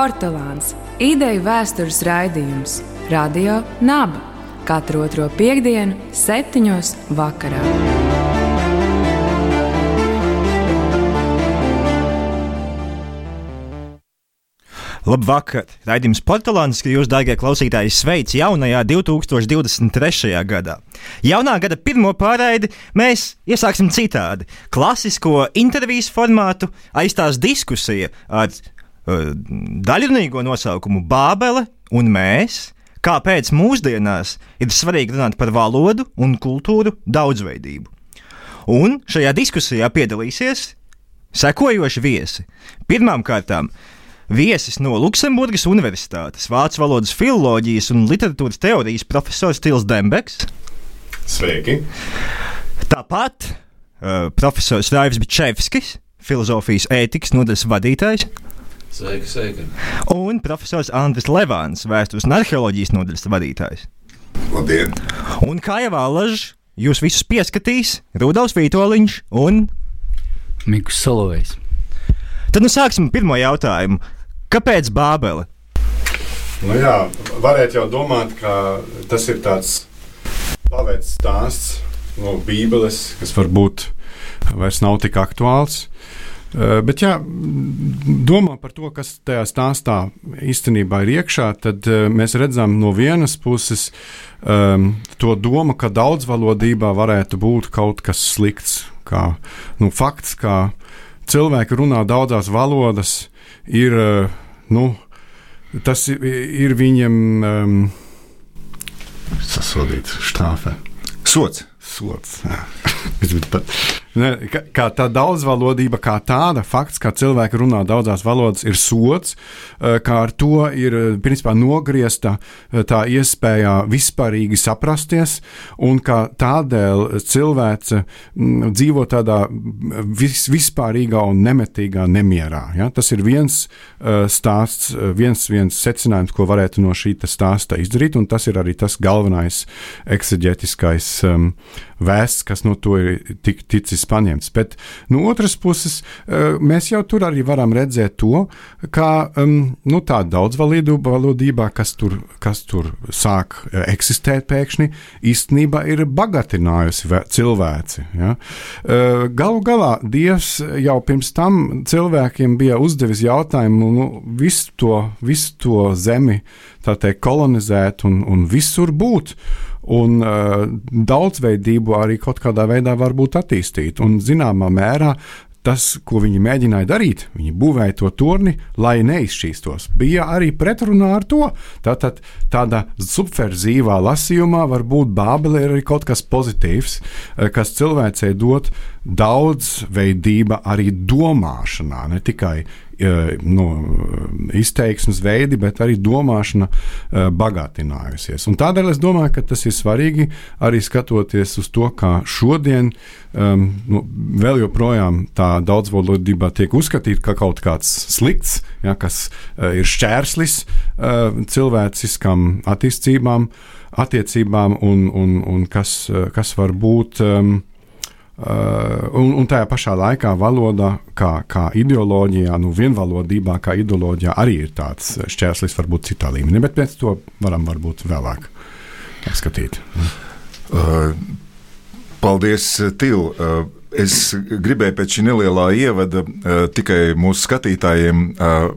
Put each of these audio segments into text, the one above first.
Portugāns - ideju vēstures raidījums Radio Naba katru otro piekdienu, septiņos vakarā. Labvakar! Raidījums Portugāns, ka jūs, dārgie klausītāji, sveic jaunajā 2023. gadā. Jaunā gada pirmo pārraidi mēs iesāksim citādi. Klasisko intervijas formātu aizstās diskusija ar daļrunīgo nosaukumu Bābele un mēs. Kāpēc mūsdienās ir svarīgi runāt par valodu un kultūru daudzveidību? Un šajā diskusijā piedalīsies sekojoši viesi. Pirmkārt, Viesis no Luksemburgas Universitātes, vācu valodas filozofijas un literatūras teorijas profesors Tils Dembeks. Sveiki! Tāpat uh, profesors Raivs Bičevskis, filozofijas ētikas nodaļas vadītājs. Sveiki, sveiki. Un profesors Andris Levāns, vēstures un arheoloģijas nodaļas vadītājs. Labdien! Un kā jau Alažs, jūs visus pieskatīs Rudolf Vītoliņš un Mikls Solovejs. Tad nu sāksim pirmo jautājumu. Kāpēc Bābele? Nu jā, varētu jau domāt, ka tas ir tāds paveicis stāsts no Bībeles, kas varbūt vairs nav tik aktuāls. Uh, bet, ja domā par to, kas tajā stāstā īstenībā ir iekšā, tad uh, mēs redzam no vienas puses um, to domu, ka daudzvalodībā varētu būt kaut kas slikts. Kā nu, fakts, ka cilvēki runā daudzās valodas, ir, nu, tas ir, ir viņam um, sasodīts strāfē. Sots. Sots. Ne, kā tā daudzvalodība, kā tāda, fakts, ka cilvēki runā daudzās valodās, ir sots, kā ar to ir principā nogriezta tā iespēja vispārīgi saprasties, un ka tādēļ cilvēce dzīvo tādā vis, vispārīgā un nemetīgā nemierā. Ja? Tas ir viens stāsts, viens, viens secinājums, ko varētu no šī stāsta izdarīt, un tas ir arī tas galvenais ekseģetiskais um, vēsts, kas no to ir tik, ticis paņemts. Bet no otras puses, eh, mēs jau tur arī varam redzēt to, ka um, nu, tā daudzvalodība, kas tur, kas tur sāk eh, eksistēt pēkšņi, īstenībā ir bagātinājusi cilvēci. Ja? Eh, galu galā Dievs jau pirms tam cilvēkiem bija uzdevis jautājumu, nu, visu to, visu to zemi teikt, kolonizēt un, un visur būt un uh, daudzveidību arī kaut kādā veidā var būt attīstīt. Un zināmā mērā tas, ko viņi mēģināja darīt, viņi būvēja to torni, lai neizšķīstos. Bija arī pretrunā ar to. Tātad tādā subverzīvā lasījumā var būt Bābele arī kaut kas pozitīvs, kas cilvēcei dod daudzveidība arī domāšanā, ne tikai nu, izteiksmes veidi, bet arī domāšana eh, bagātinājusies. Un tādēļ es domāju, ka tas ir svarīgi arī skatoties uz to, kā šodien um, nu, vēl joprojām tā daudzvalodība tiek uzskatīta kā kaut kāds slikts, ja, kas uh, ir šķērslis uh, cilvēciskām attīstībām, attiecībām un, un, un kas, uh, kas var būt. Um, Uh, un, un tajā pašā laikā valoda, kā, kā ideoloģijā, nu, vienvalodībā, kā ideoloģijā, arī ir tāds šķērslis, varbūt citā līmenī, bet mēs to varam varbūt vēlāk apskatīt. Uh, paldies, Til! Uh, es gribēju pēc šī nelielā ievada uh, tikai mūsu skatītājiem uh,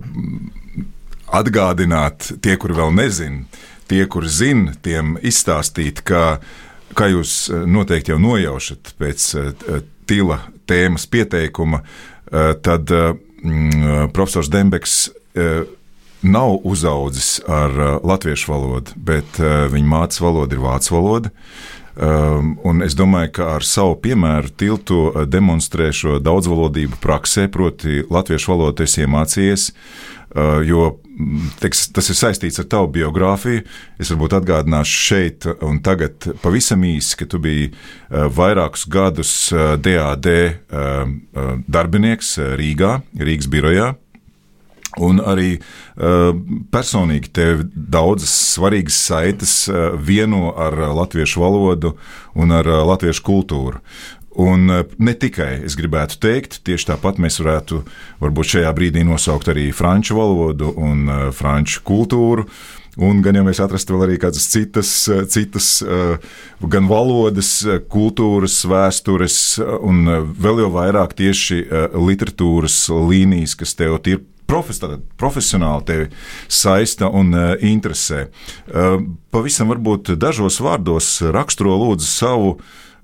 atgādināt, tie, kuri vēl nezina, tie, kuri zina, tiem izstāstīt, ka uh, kā jūs eh, noteikti jau nojaušat pēc eh, Tila tēmas pieteikuma, eh, tad mm, profesors Dembeks nav uzaudzis ar latviešu valodu, bet viņa mācības valoda ir vācu valoda. Um, un es domāju, ka ar savu piemēru tiltu demonstrē šo daudzvalodību praksē, proti, latviešu valodu es iemācījies, uh, jo teiks, tas ir saistīts ar tavu biogrāfiju. Es varbūt atgādināšu šeit un tagad pavisam īsi, ka tu biji uh, vairākus gadus DAD uh, darbinieks Rīgā, Rīgas birojā. Un arī uh, personīgi tev daudzas svarīgas saites uh, vieno ar latviešu valodu un ar uh, latviešu kultūru. Un eh, ne tikai es gribētu teikt, tieši tāpat mēs varētu varbūt šajā brīdī nosaukt arī franču valodu un uh, franču kultūru. Un gan jau mēs atrastu vēl arī kādas citas, eh, citas gan valodas, kultūras, vēstures, un vēl jau vairāk tieši literatūras līnijas, kas tev ir profes, profesionāli tevi saista un interesē. Pavisam varbūt dažos vārdos raksturo lūdzu savu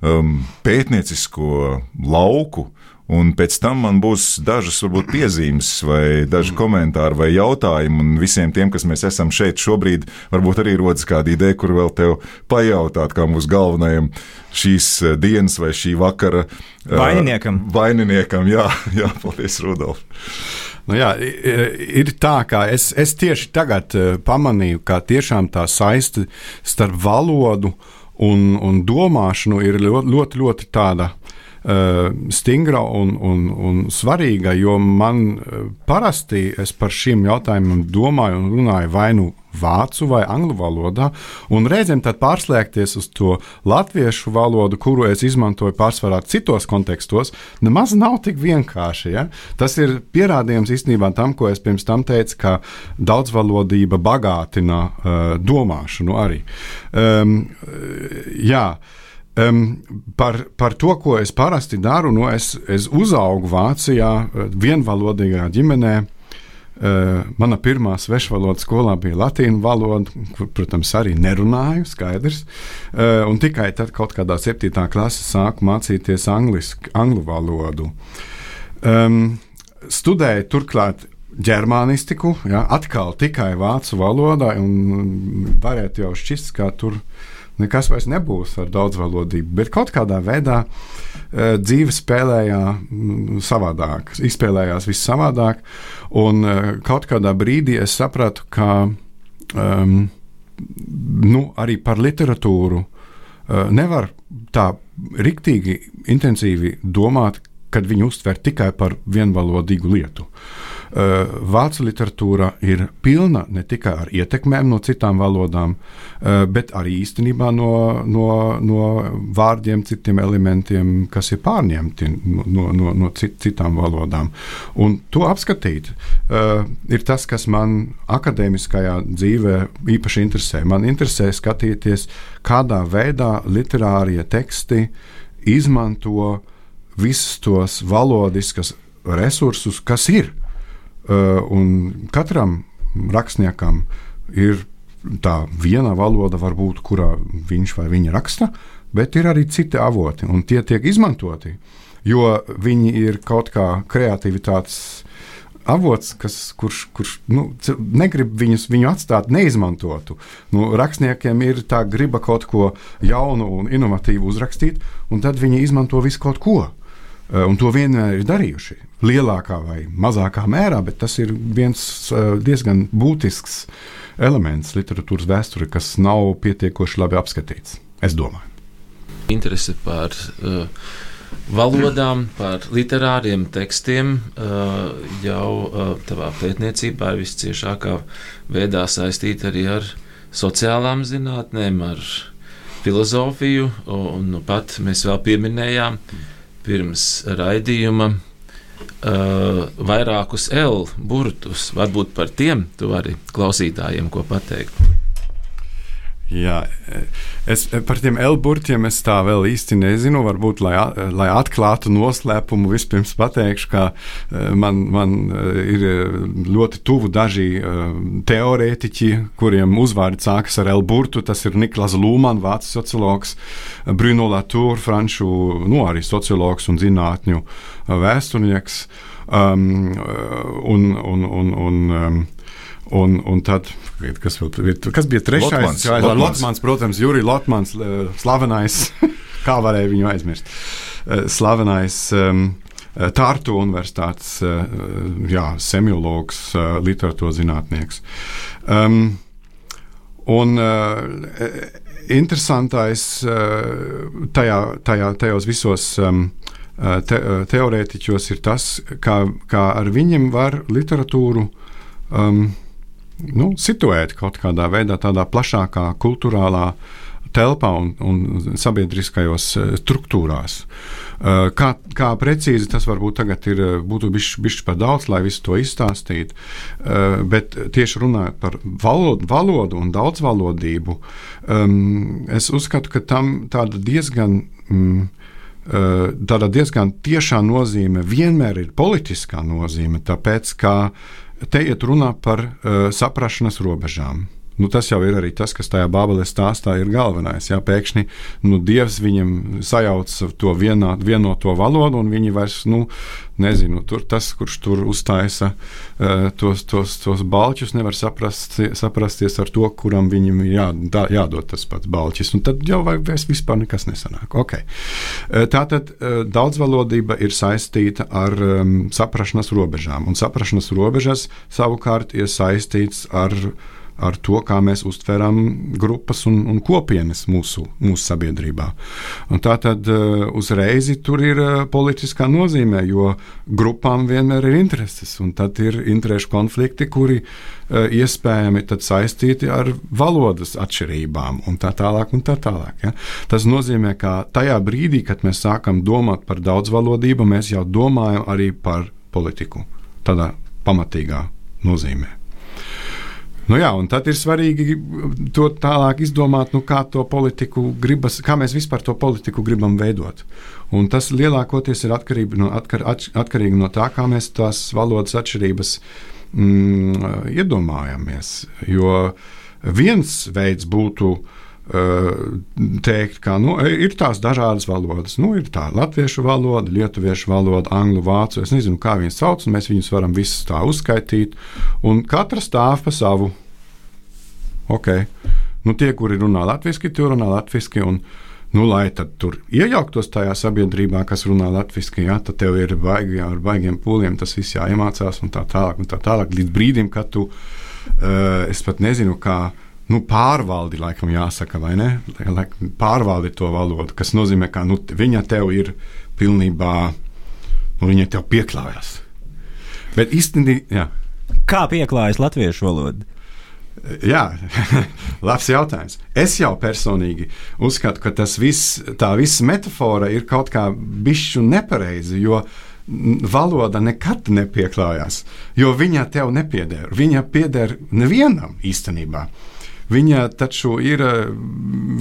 um, pētniecisko lauku. Un pēc tam man būs dažas, varbūt, piezīmes, vai daži komentāri, vai jautājumi. Un visiem tiem, kas mēs esam šeit šobrīd, varbūt arī rodas kāda ideja, kur vēl te pajautāt, kā mūsu galvenajam šīs uh, dienas vai šī vakara uh, vaininiekam. Vaininiekam, jā, jā paldies, Rudolf. Nu jā, ir tā, ka es, es tieši tagad uh, pamanīju, ka tiešām tā saiste starp valodu un un, un domāšanu ir ļoti, ļoti, ļoti tāda stingra un, un, un svarīga, jo man uh, parasti es par šiem jautājumiem domāju un runāju vai nu vācu vai angļu valodā, un reizēm tad pārslēgties uz to latviešu valodu, kuru es izmantoju pārsvarā citos kontekstos, nemaz nav tik vienkārši. Ja? Tas ir pierādījums īstenībā tam, ko es pirms tam teicu, ka daudzvalodība bagātina uh, domāšanu arī. Um, jā. Um, par, par to, ko es parasti daru, nu es, es uzaugu Vācijā, vienvalodīgā ģimenē. Uh, mana pirmā svešvaloda skolā bija latīņu valoda, kur, protams, arī nerunāju, skaidrs. Uh, un tikai tad, kaut kādā septītā klasē, sāku mācīties angliski, angļu valodu. Um, studēju turklāt ģermānistiku, ja, atkal tikai vācu valodā, un varētu jau šķist, ka tur nekas vairs nebūs ar daudzvalodību. Bet kaut kādā veidā uh, dzīve spēlējā mm, savādāk, izspēlējās viss savādāk. Un uh, kaut kādā brīdī es sapratu, ka um, nu, arī par literatūru uh, nevar tā riktīgi, intensīvi domāt, kad viņi uztver tikai par vienvalodīgu lietu. Eh, vācu literatūra ir pilna ne tikai ar ietekmēm no citām valodām, bet arī īstenībā no, no, no vārdiem, citiem elementiem, kas ir pārņemti no, no, no cit, citām valodām. Un to apskatīt ir tas, kas man akadēmiskajā dzīvē īpaši interesē. Man interesē skatīties, kādā veidā literārie teksti izmanto visus tos valodiskas resursus, kas ir un katram rakstniekam ir tā viena valoda, varbūt, kurā viņš vai viņa raksta, bet ir arī citi avoti, un tie tiek izmantoti, jo viņi ir kaut kā kreativitātes avots, kas, kurš, kurš nu, negrib viņus, viņu atstāt neizmantotu. Nu, rakstniekiem ir tā griba kaut ko jaunu un inovatīvu uzrakstīt, un tad viņi izmanto visu kaut ko. Eh, un to vienmēr ir darījuši. Lielākā vai mazākā mērā, bet tas ir viens eh, diezgan būtisks elements literatūras vēsturē, kas nav pietiekoši labi apskatīts. Es domāju. Interese par uh, valodām, par literāriem tekstiem uh, jau uh, tavā pētniecībā ir visciešākā veidā saistīta arī ar sociālām zinātnēm, ar filozofiju, un nu pat mēs vēl pieminējām. Pirms raidījuma uh, vairākus L burtus. Varbūt par tiem tu vari klausītājiem ko pateikt. Jā, es par tiem L-burtiem es tā vēl īsti nezinu. Varbūt, lai, lai atklātu noslēpumu, vispirms pateikšu, ka eh, man, man eh, ir ļoti tuvu daži teorētiķi, kuriem uzvārdi sākas ar L-burtu. Tas ir Niklas Lūmans, vācu sociologs, Bruno Latour, franču nu, arī sociologs un zinātņu vēsturnieks. Um, un, un, un, un, um, Un, un tad, kas, kas bija trešais? Lotmans, Jā, Lotmans. Lotmans, protams, Jurijs Lotmans, slavenais. kā varēja viņu aizmirst? Slavenais. Um, Tārtu Universitātes jā, semiologs, literatūras zinātnieks. Um, un uh, interesantais uh, tajā, tajā, tajos visos um, te, teorētiķos ir tas, kā, kā ar viņiem var literatūru um, nu, situēt kaut kādā veidā, tādā plašākā kultūrālā telpā un, un sabiedriskajos eh, struktūrās. Uh, kā, kā precīzi tas varbūt tagad ir, būtu bijis par daudz, lai visu to izstāstītu. Uh, bet tieši runājot par valodu, valodu un daudzvalodību, es uzskatu, ka tam tāda diezgan. Mm, Tāda diezgan tiešā nozīme vienmēr ir politiskā nozīme, tāpēc ka te iet runa par uh, saprašanas robežām. Nu, tas jau ir arī tas, kas tajā Bābeles stāstā ir galvenais. Jā, pēkšņi nu, Dievs viņam sajauc to vienā, vienoto valodu, un viņi vairs, nu, nezinu, tur tas, kurš tur uztaisa uh, tos, tos, tos balķus, nevar saprast, saprasties ar to, kuram viņam jā, tā, jādod tas pats balķis. Un tad jau vairs vispār nekas nesanāk. Okay. Uh, Tātad uh, daudzvalodība ir saistīta ar um, saprašanas robežām, un saprašanas robežas savukārt ir saistīts ar ar to, kā mēs uztveram grupas un, un kopienas mūsu, mūsu sabiedrībā. Un tā tad uh, uzreiz tur ir uh, politiskā nozīmē, jo grupām vienmēr ir intereses, un tad ir interešu konflikti, kuri uh, iespējami saistīti ar valodas atšķirībām un tā tālāk. Un tā tālāk ja? Tas nozīmē, ka tajā brīdī, kad mēs sākam domāt par daudzvalodību, mēs jau domājam arī par politiku tādā pamatīgā nozīmē. Nu jā, un tad ir svarīgi to tālāk izdomāt, nu, kā gribas, kā mēs vispār to politiku gribam veidot. Un tas lielākoties ir atkarīgi no, atkar, atkarīgi no tā, kā mēs tās valodas atšķirības mm, iedomājamies. Jo viens veids būtu uh, teikt, ka nu, ir tās dažādas valodas. Nu, ir tā latviešu valoda, lietuviešu valoda, angļu, vācu. Es nezinu, kā viņas sauc, un mēs viņus varam visus tā uzskaitīt. Un katra stāv pa savu. Okay. Nu, tie, kuri runā latviešu, tie runā latviešu. Nu, lai tad tur iejauktos tajā sabiedrībā, kas runā latviešu, ja, tad tev ir baigi, ar baigiem pūliem tas viss jāiemācās un tā tālāk. Un tā tālāk līdz brīdim, kad tu, uh, es pat nezinu, kā nu, pārvaldi, laikam, jāsaka, vai ne? Lai, pārvaldi to valodu, kas nozīmē, ka nu, viņa tev ir pilnībā, nu, viņa tev pieklājas. Bet īstenībā, kā pieklājas latviešu valoda? Jā, labs jautājums. Es jau personīgi uzskatu, ka tas viss, tā visa metāfora ir kaut kā bišķi nepareizi, jo valoda nekad nepieklājās, jo viņa tev nepieder. Viņa pieder nevienam īstenībā. Viņa taču ir,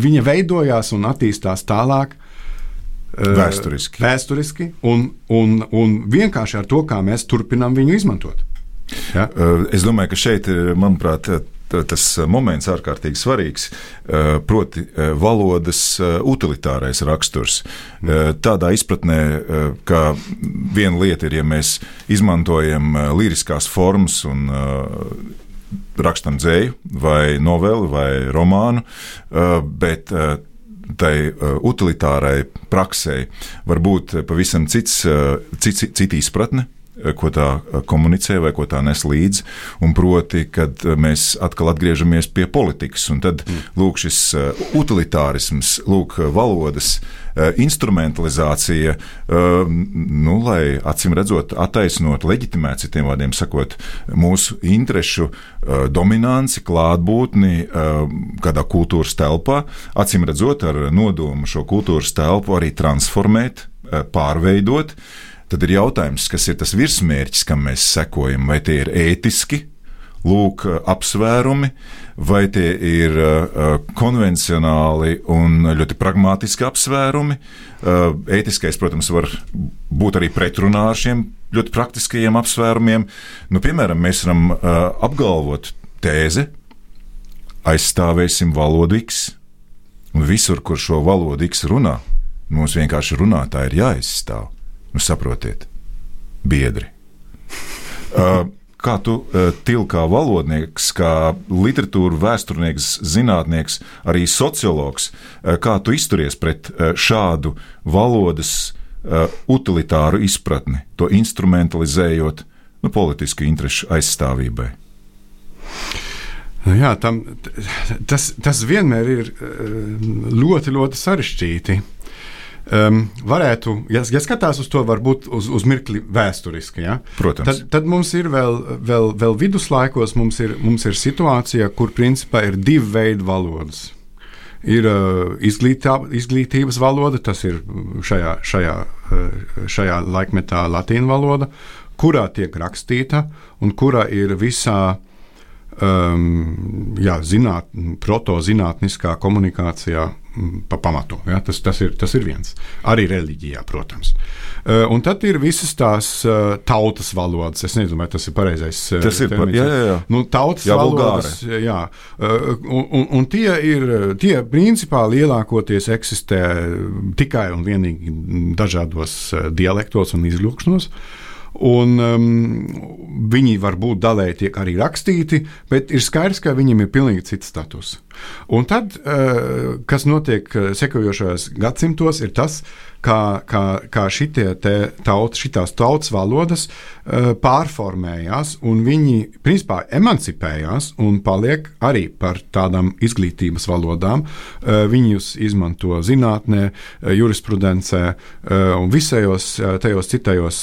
viņa veidojās un attīstās tālāk. Eh, vēsturiski. Vēsturiski un, un, un vienkārši ar to, kā mēs turpinām viņu izmantot. Ja? Eh, es domāju, ka šeit, manuprāt, tas moments ārkārtīgi svarīgs, eh, proti, valodas utilitārais raksturs. Tādā izpratnē, ka viena lieta ir, ja mēs izmantojam liriskās formas un rakstam dzēju, vai noveli, vai romānu, bet tai utilitārai praksē var būt pavisam cits, cits, cita izpratne ko tā eh, komunicē vai ko tā nes līdzi. Proti, kad eh, mēs atkal atgriežamies pie politikas, un tad mm. lūk, šis utilitārisms, lūk, valodas instrumentalizācija, nu, lai acīm redzot, attaisnot, leģitimēt, citiem vārdiem sakot, mūsu interešu dominanci, klātbūtni kādā kultūras telpā, acīm redzot, ar nodomu šo kultūras telpu arī transformēt, pārveidot. Tad ir jautājums, kas ir tas virsmērķis, kam mēs sekojam, vai tie ir ētiski, lūk, apsvērumi, vai tie ir uh, konvencionāli un ļoti pragmatiski apsvērumi. Uh, ētiskais, protams, var būt arī pretrunā ar šiem ļoti praktiskajiem apsvērumiem. Nu, piemēram, mēs varam uh, apgalvot tēzi, aizstāvēsim valodu X, un visur, kur šo valodu X runā, mums vienkārši runātāji ir jāizstāv. Nu, saprotiet, biedri. Uh, kā tu, uh, Tilkā valodnieks, kā literatūra vēsturnieks, zinātnieks, arī sociologs, uh, kā tu izturies pret šādu valodas utilitāru izpratni, to instrumentalizējot nu, politisku interesu aizstāvībai? Nu jā, tam, tas, tas vienmēr ir ļoti, ļoti sarežģīti um, varētu, ja, ja skatās uz to, varbūt uz, uz mirkli vēsturiski, ja, Protams. tad, tad mums ir vēl, vēl, vēl viduslaikos, mums ir, mums ir situācija, kur principā ir divi veidi valodas. ir uh, izglītā, izglītības valoda, tas ir šajā, šajā, uh, šajā laikmetā latīņu valoda, kurā tiek rakstīta un kurā ir visā um, jā, zināt, protozinātniskā komunikācijā pa pamatu. Ja? Tas, tas, ir, tas ir viens. Arī reliģijā, protams. Uh, un tad ir visas tās uh, tautas valodas. Es nezinu, vai tas ir pareizais. Uh, Tas ir par- jā, jā, jā. Nu, tautas Jā, valodas. Jā, Uh, un, un, un tie ir, tie principā lielākoties eksistē tikai un vienīgi dažādos uh, dialektos un izlūkšanos. Un, um, viņi var būt daļēji tiek arī rakstīti, bet ir skaidrs, ka viņiem ir pilnīgi cits status. Un tad, uh, kas notiek uh, sekojošajos gadsimtos, ir tas, kā, kā, kā šitie te taut, šitās tautas valodas uh, pārformējās, un viņi principā emancipējās un paliek arī par tādām izglītības valodām. Uh, viņus izmanto zinātnē, uh, jurisprudencē un visajos uh, tajos citajos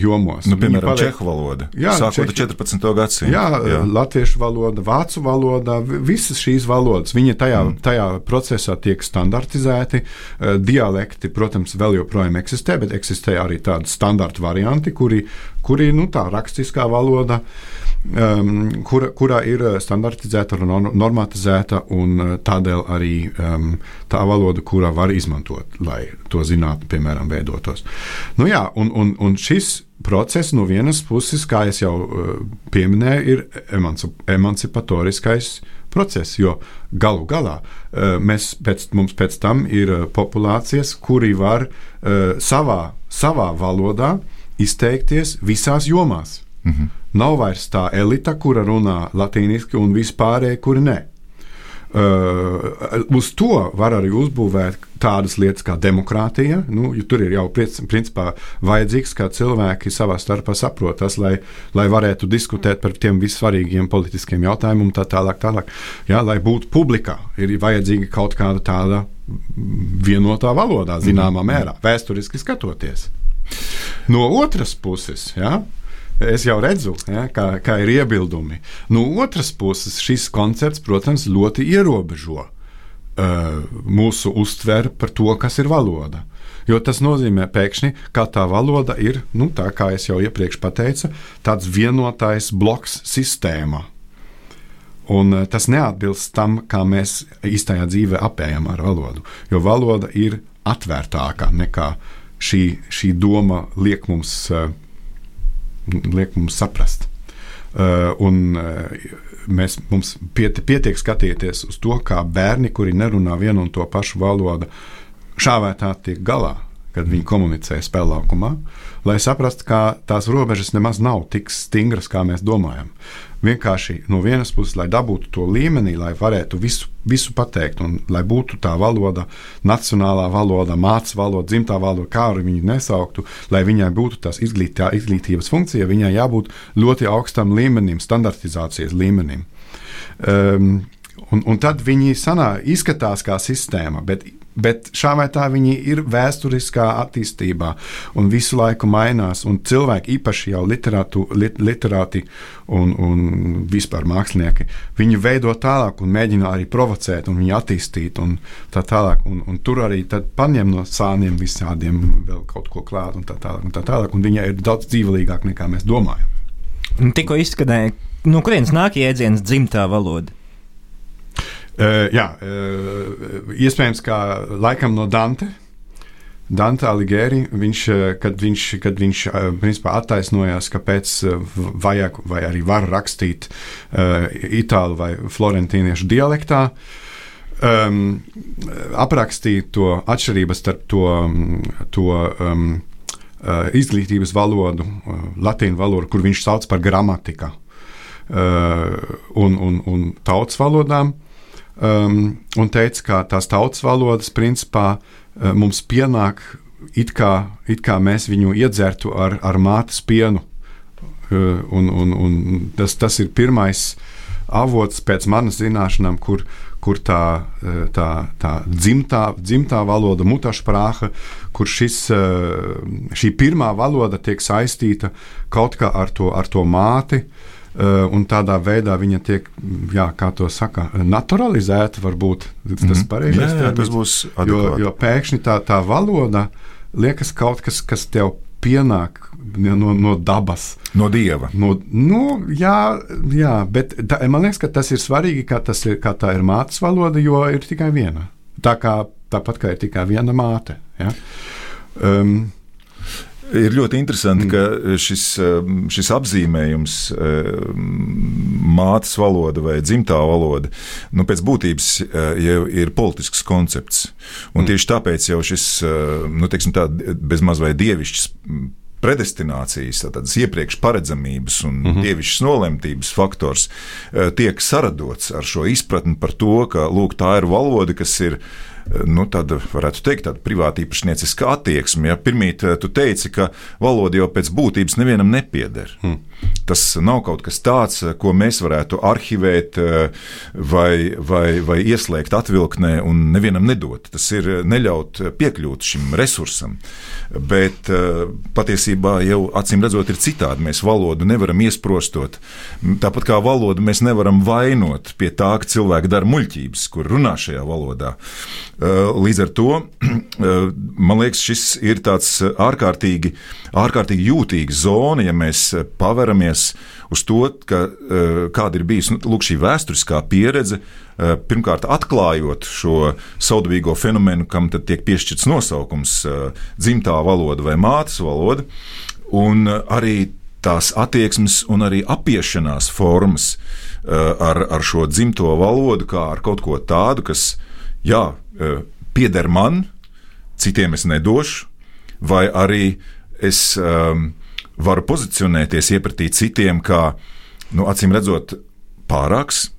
jomos. Nu, Viņi piemēram, paliek- čehu valoda. Jā, Sākot ar čehi- 14. gadsimtu. Jā, jā. latviešu valoda, vācu valoda, vi- visas šīs valodas, viņa tajā, mm. tajā procesā tiek standartizēti. Eh, Dialekti, protams, vēl joprojām eksistē, bet eksistē arī tādi standarta varianti, kuri, kuri nu, tā rakstiskā valoda, um, kura, kurā ir eh, standartizēta un norm- normatizēta, un eh, tādēļ arī um, tā valoda, kurā var izmantot, lai to zinātu, piemēram, veidotos. Nu, jā, un, un, un šis process no vienas puses, kā jau uh, pieminēju, ir emanci- emancipatoriskais process, jo galu galā uh, mēs pēc, mums pēc tam ir uh, populācijas, kuri var uh, savā, savā valodā izteikties visās jomās. Mhm. Nav vairs tā elita, kura runā latīniski, un vispārējie, kuri ne. Uh, uz to var arī uzbūvēt tādas lietas kā demokrātija. Nu, tur ir jau principā vajadzīgs, ka cilvēki savā starpā saprotas, lai, lai varētu diskutēt par tiem vissvarīgiem politiskiem jautājumiem tā tālāk. tālāk. Jā, lai būtu publikā, ir vajadzīga kaut kāda tāda vienotā valodā, zināmā mērā, vēsturiski skatoties. No otras puses, ja, es jau redzu, ja, kā, kā ir iebildumi. No otras puses, šis koncepts, protams, ļoti ierobežo uh, mūsu uztveri par to, kas ir valoda. Jo tas nozīmē, pēkšņi, ka tā valoda ir, nu, tā kā jau iepriekš teicu, tāds vienotais bloks sistēmā. Un eh, tas neatbilst tam, kā mēs īstajā dzīvē apējam ar valodu. Jo valoda ir atvērtāka nekā šī, šī doma liek mums, eh, liek mums saprast. Uh, un uh, mēs, mums piet, pietiek skatīties uz to, kā bērni, kuri nerunā vienu un to pašu valodu, šā vai tā tiek galā, kad viņi komunicē spēlēkumā, lai saprastu, ka tās robežas nemaz nav tik stingras, kā mēs domājam. Vienkārši no vienas puses, lai dabūtu to līmenī, lai varētu visu, visu pateikt, un lai būtu tā valoda, nacionālā valoda, mācība valoda, dzimtā valoda, kā arī viņu nesauktu, lai viņai būtu tās izglītā, izglītības funkcija, viņai jābūt ļoti augstam līmenim, standartizācijas līmenim. Um, un, un tad viņi sanā, izskatās kā sistēma, bet, bet šā vai tā viņi ir vēsturiskā attīstībā un visu laiku mainās. Cilvēki, īpaši jau literātu, lit, literāti un, un vispār mākslinieki, viņi veido tālāk un mēģina arī provocēt un attīstīt un tā tālāk. Un, un tur arī paņem no sāniem visādiem vēl kaut ko klāt un tā tālāk. Un tā tālāk un viņa ir daudz dzīvelīgāka nekā mēs domājam. Tikko izskanēja, no kurienes nāk jēdziens dzimtā valoda? Uh, jā, uh, iespējams, ka laikam no Dante. Dante Alighieri, viņš, uh, kad viņš, kad viņš uh, principā, attaisnojās, kāpēc uh, vajag vai arī var rakstīt uh, itāļu vai florentīniešu dialektā, um, aprakstīja to atšķirības starp to, to um, uh, izglītības valodu, uh, latīņu valodu, kur viņš sauc par gramatika, uh, un, un, un tautas valodām um, un teica, ka tās tautas valodas principā uh, mums pienāk it kā, it kā mēs viņu iedzertu ar, ar mātes pienu. Uh, un, un, un tas, tas ir pirmais avots pēc manas zināšanām, kur, kur tā, uh, tā, tā dzimtā, dzimtā valoda, mutašprāha, kur šis, uh, šī pirmā valoda tiek saistīta kaut kā ar to, ar to māti. Uh, un tādā veidā viņa tiek, jā, kā to saka, naturalizēta. Varbūt tas ir pareizais Mhm. Jā, jā, termins. tas būs jo, adekvāti. jo pēkšņi tā, tā valoda liekas kaut kas, kas tev pienāk no, no dabas. No dieva. Nu, nu, jā, jā, bet tā, man liekas, ka tas ir svarīgi, ka, tas ir, ka tā ir mātes valoda, jo ir tikai viena. Tā kā, tāpat kā ir tikai viena māte. Ja? Um, Ir ļoti interesanti, ka šis, um, šis apzīmējums, um, mātes valoda vai dzimtā valoda, nu, pēc būtības jau ir politisks koncepts. Un tieši tāpēc jau šis, nu, teiksim tā, bezmaz vai dievišķs predestinācijas, tādas iepriekš paredzamības un mm -hmm. dievišķas nolemtības faktors tiek saradots ar šo izpratni par to, ka lūk, tā ir valoda, kas ir nu, tāda, varētu teikt, tāda privāta īpašnieciska attieksme. Ja pirmīt tu teici, ka valoda jau pēc būtības nevienam nepieder. Hmm. Tas nav kaut kas tāds, ko mēs varētu arhivēt vai, vai, vai ieslēgt atvilknē un nevienam nedot. Tas ir neļaut piekļūt šim resursam. Bet patiesībā jau acīm redzot, ir citādi. Mēs valodu nevaram iesprostot. Tāpat kā valodu mēs nevaram vainot pie tā, ka cilvēki dara muļķības, kur runā šajā valodā. Līdz ar to man liekas, šis ir tāds ārkārtīgi, ārkārtīgi jūtīga zona, ja mēs paveramies uz to, ka, kāda ir bijusi nu, lūk, šī vēsturiskā pieredze. Pirmkārt, atklājot šo saudabīgo fenomenu, kam tiek piešķirts nosaukums dzimtā valoda vai mātes valoda, un arī tās attieksmes un arī apiešanās formas ar, ar šo dzimto valodu, kā ar kaut ko tādu, kas, jā, pieder man, citiem es nedošu, vai arī es um, varu pozicionēties iepratī citiem, kā, nu, acīm redzot, pārāks,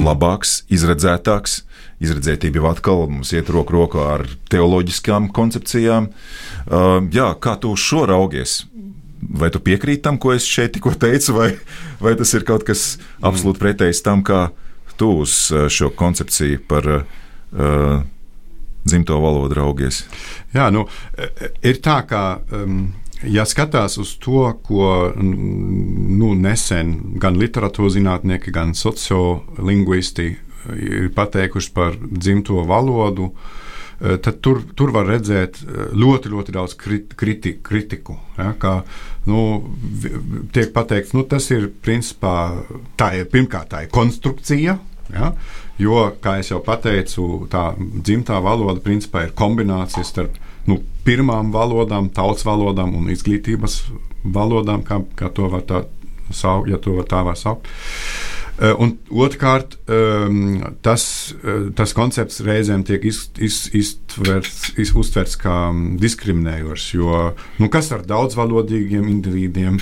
labāks, izredzētāks. Izredzētība jau atkal mums iet roku rokā ar teoloģiskām koncepcijām. Uh, jā, kā tu uz šo raugies? Vai tu piekrīti tam, ko es šeit tikko teicu, vai, vai tas ir kaut kas absolūti pretējs tam, kā tu uz šo koncepciju par uh, dzimto valodu raugies? Jā, nu, ir tā, ka. Um, Ja skatās uz to, ko nu, nesen gan literatūras zinātnieki, gan sociolingvisti ir pateikuši par dzimto valodu, tad tur, tur var redzēt ļoti, ļoti daudz kriti, kritiku. Ja, kā, nu, tiek pateikts, nu, tas ir principā tā ir pirmkārt tā ir konstrukcija. Ja, jo, kā jau teicu, tā dzimtā valoda principā ir kombinācija starp nu, pirmām valodām, tautas valodām un izglītības valodām, kā, kā to var tā saukt, ja to var tā var saukt. Un otrkārt, tas, tas koncepts reizēm tiek iz, iz, iztverts, iz, uztverts kā diskriminējošs. Jo nu, kas ar daudzvalodīgiem individiem,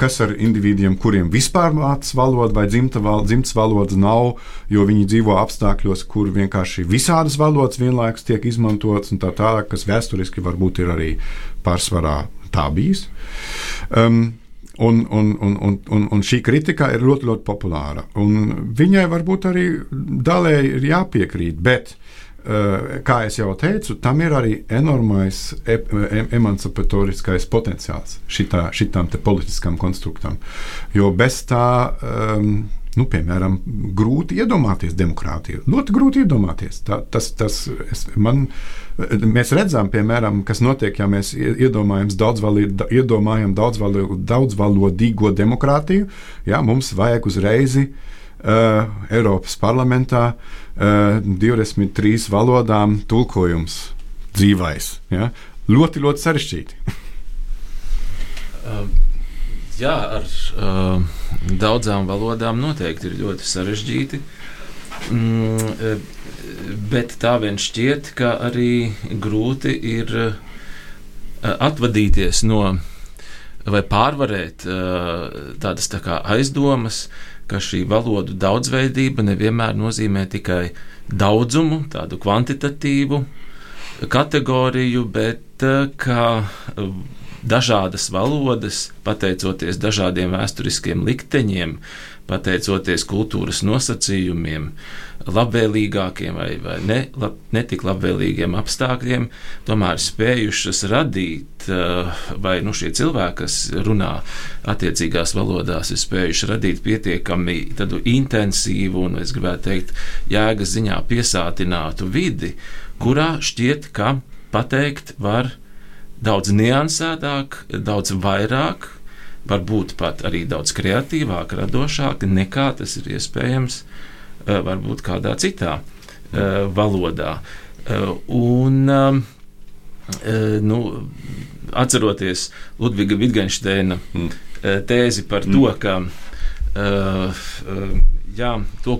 kas ar individiem, kuriem vispār mācās valoda vai dzimta val, dzimts valodas nav, jo viņi dzīvo apstākļos, kur vienkārši visādas valodas vienlaikus tiek izmantotas un tā tālāk, kas vēsturiski varbūt ir arī pārsvarā tā bijis. Um, Un, un, un, un, un, šī kritika ir ļoti, ļoti populāra. Un viņai varbūt arī daļēji ir jāpiekrīt, bet, uh, kā jau teicu, tam ir arī enormais e emancipatoriskais potenciāls šitā, šitam politiskam konstruktam. Jo bez tā. Um, nu, piemēram, grūti iedomāties demokrātiju. Ļoti grūti iedomāties. Tā, tas, tas, es, man, mēs redzam, piemēram, kas notiek, ja mēs iedomājam daudzvalodīgo, daudzvalodīgo demokrātiju. Jā, mums vajag uzreiz uh, Eiropas parlamentā uh, 23 valodām tulkojums dzīvais. Ja? Ļoti, ļoti sarežģīti. um. Jā, ar uh, daudzām valodām noteikti ir ļoti sarežģīti. Mm, bet tā vien šķiet, ka arī grūti ir uh, atvadīties no vai pārvarēt uh, tādas tā kā aizdomas, ka šī valodu daudzveidība nevienmēr nozīmē tikai daudzumu, tādu kvantitatīvu kategoriju, bet ka. Dažādas valodas, pateicoties dažādiem vēsturiskiem likteņiem, pateicoties kultūras nosacījumiem, labvēlīgākiem vai, vai ne, lab, netik labvēlīgiem apstākļiem, tomēr spējušas radīt, vai nu, šie cilvēki, kas runā attiecīgās valodās, ir spējuši radīt pietiekami intensīvu un, es gribētu teikt, jēgas ziņā piesātinātu vidi, kurā šķiet, ka pateikt var daudz niansētāk, daudz vairāk, varbūt pat arī daudz kreatīvāk, radošāk nekā tas ir iespējams eh, varbūt kādā citā eh, valodā. Eh, un, nu, atceroties Ludviga Wittgensteina mm. tēzi par to, ka jā, to,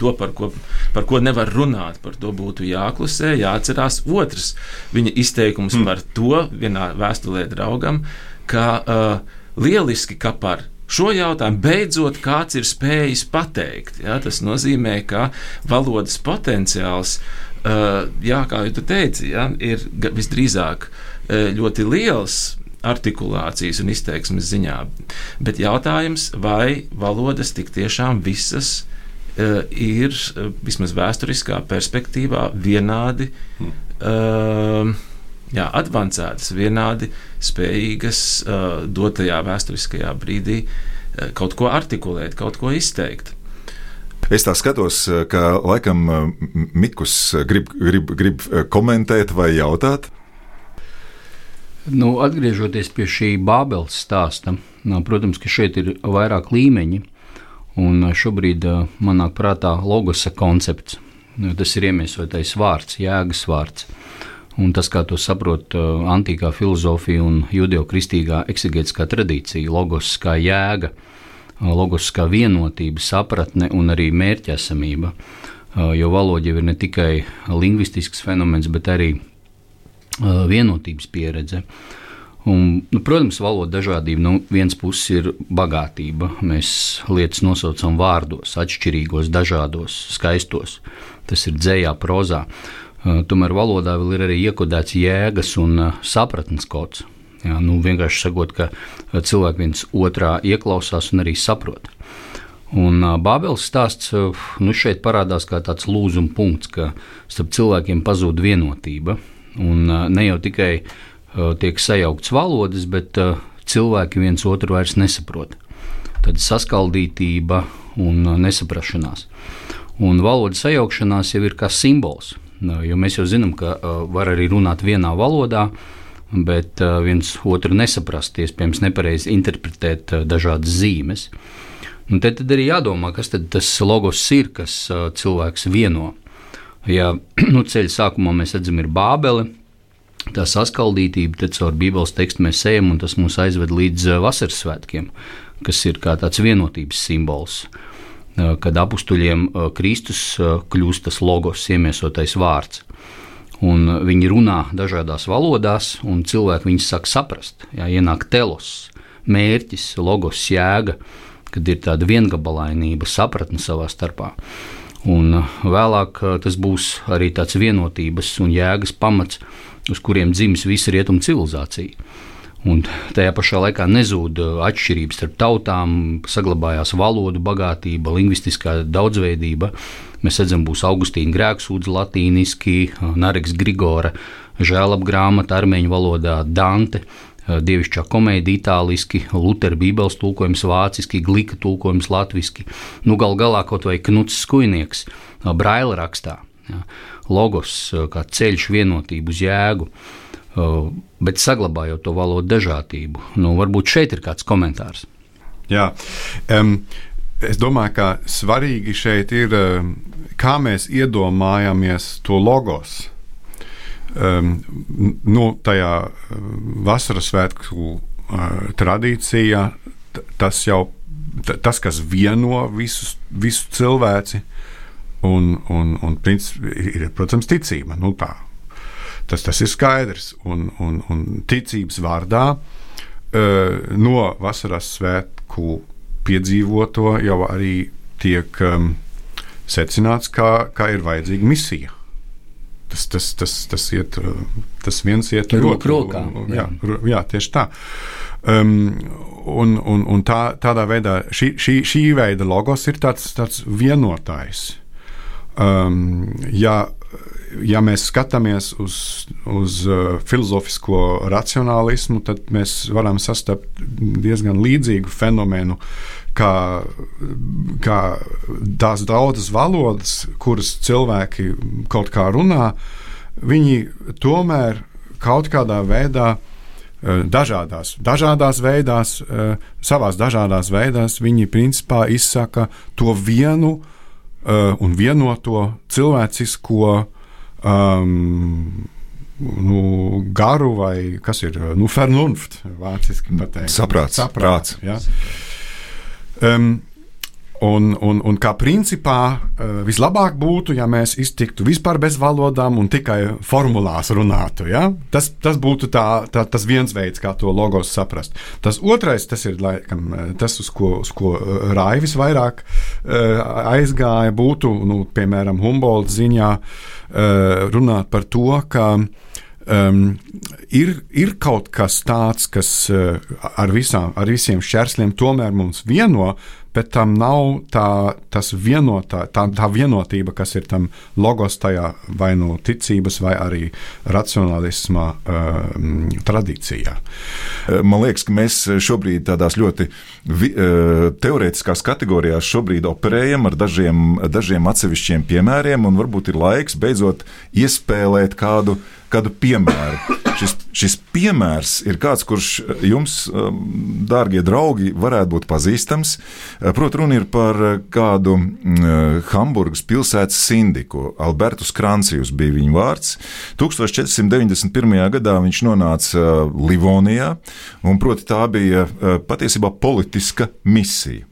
to par, ko, par ko nevar runāt, par to būtu jāklusē, jāatcerās otrs viņa izteikums mm. par to vienā vēstulē draugam, ka uh, lieliski, ka par šo jautājumu beidzot kāds ir spējis pateikt. Ja? Tas nozīmē, ka valodas potenciāls, uh, jā, kā jau teici, ja, ir visdrīzāk uh, ļoti liels artikulācijas un izteiksmes ziņā. Bet jautājums, vai valodas tik tiešām visas uh, ir uh, vismaz vēsturiskā perspektīvā vienādi. Uh, jā, advancētas, vienādi spējīgas uh, dotajā vēsturiskajā brīdī uh, kaut ko artikulēt, kaut ko izteikt. Es tā skatos, ka laikam Mikls grib, grib, grib komentēt vai jautāt. Nu, atgriežoties pie šī Bābeles stāsta, protams, ka šeit ir vairāk līmeņi. Un šobrīd man nāk prātā logosa koncepts. Tas ir iemiesotais vārds, jēgas vārds. Un tas, kā to saprot antīkā filozofija un judeokristīgā eksegētiskā tradīcija, logos kā jēga, logos kā vienotība, sapratne un arī mērķesamība. Jo valoda jau ir ne tikai lingvistisks fenomens, bet arī vienotības pieredze. Un, nu, protams, valoda dažādība no nu, vienas puses ir bagātība. Mēs lietas nosaucam vārdos, atšķirīgos, dažādos, skaistos. Tas ir dzējā, prozā. Tomēr valodā vēl ir arī iekodēts jēgas un sapratnes kods. Jā, nu, vienkārši sakot, ka cilvēki viens otrā ieklausās un arī saprot. Un Bābeles stāsts nu, šeit parādās kā tāds lūzuma punkts, ka starp cilvēkiem pazūd vienotība Un ne jau tikai tiek sajauktas valodas, bet cilvēki viens otru vairs nesaprot. Tad saskaldītība un nesaprašanās. Un valodas sajaukšanās jau ir kā simbols. Jo mēs jau zinām, ka var arī runāt vienā valodā, bet viens otru nesaprast, iespējams, nepareizi interpretēt dažādas zīmes. Un te tad arī jādomā, kas tad tas logos ir, kas cilvēks vieno. Ja nu, ceļa sākumā mēs redzam, ir Bābele, tā saskaldītība, tad caur Bībeles tekstu mēs ejam, un tas mūs aizved līdz eh, vasaras svētkiem, kas ir kā tāds vienotības simbols. Eh, kad apstuļiem eh, Kristus kļūst tas logos, iemiesotais vārds. Un viņi runā dažādās valodās, un cilvēki viņus sāk saprast. Jā, ienāk telos, mērķis, logos, jēga, kad ir tāda viengabalainība, sapratne savā starpā. Un vēlāk tas būs arī tāds vienotības un jēgas pamats, uz kuriem dzimis visa rietumu civilizācija. Un tajā pašā laikā nezūd atšķirības starp tautām, saglabājās valodu bagātība, lingvistiskā daudzveidība. Mēs redzam, būs Augustīna grēksūdze latīniski, Nareks Grigora žēlapgrāmata armēņu valodā, Dante, dievišķā komēdija itāliski, Lutera bībeles tulkojums vāciski, Glika tulkojums latviski, nu gal galā kaut vai Knuts Skujnieks, Braila rakstā. Ja logos, eh, kā ceļš, vienotību uz jēgu, eh, bet saglabājot to valodu dažādību. Nu, varbūt šeit ir kāds komentārs. Jā, um, es domāju, ka svarīgi šeit ir, kā mēs iedomājamies to logos. Um, nu, tajā vasaras svētku uh, tradīcijā tas jau tas, kas vieno visus, visu cilvēci, Un, un, un princip, ir, protams, ticība. Nu, tā. tas, tas ir skaidrs. Un, un, un ticības vārdā uh, no vasaras svētku piedzīvoto jau arī tiek um, secināts, ka, ka ir vajadzīga misija. Tas, tas, tas, tas, iet, tas viens iet roku rokā. Jā, jā, tieši tā. Um, un, un, un tā, tādā veidā šī, šī, šī veida logos ir tāds, tāds vienotājs. um, ja, ja mēs skatāmies uz, uz uh, filozofisko racionālismu, tad mēs varam sastapt diezgan līdzīgu fenomenu. Kā, kā tās daudzas valodas, kuras cilvēki kaut kā runā, viņi tomēr kaut kādā veidā uh, dažādās, dažādās veidās, uh, savās dažādās veidās, viņi principā izsaka to vienu uh, un vienoto cilvēcisko um, nu, garu vai kas ir nu, vernunft, vāciski pateikt. Saprāts. Saprāts ja? Um, Un, un, un kā principā uh, vislabāk būtu, ja mēs iztiktu vispār bez valodām un tikai formulās runātu. Ja? Tas, tas būtu tā, tā, tas viens veids, kā to logos saprast. Tas otrais, tas ir laikam, tas, uz ko, uz ko Raivis vairāk aizgāja, būtu, nu, piemēram, Humboldt ziņā runāt par to, ka um, ir, ir kaut kas tāds, kas uh, ar, visām, ar visiem šķērsliem tomēr mums vieno, bet tam nav tā, vienotā, tā, tā vienotība, kas ir tam logos tajā vai no nu ticības, vai arī racionālisma uh, tradīcijā. Uh, man liekas, ka mēs šobrīd tādās ļoti vi, uh, teorētiskās kategorijās operējam ar dažiem, dažiem atsevišķiem piemēriem, un varbūt ir laiks beidzot iespēlēt kādu, kādu piemēru. Šis, šis piemērs ir kāds, kurš jums, um, dārgie draugi, varētu būt pazīstams. Uh, proti, runa ir par kādu mm, Hamburgas pilsētas sindiku. Albertus Kransijus bija viņa vārds. 1491. gadā viņš nonāca Livonijā, un proti tā bija patiesībā politiska misija.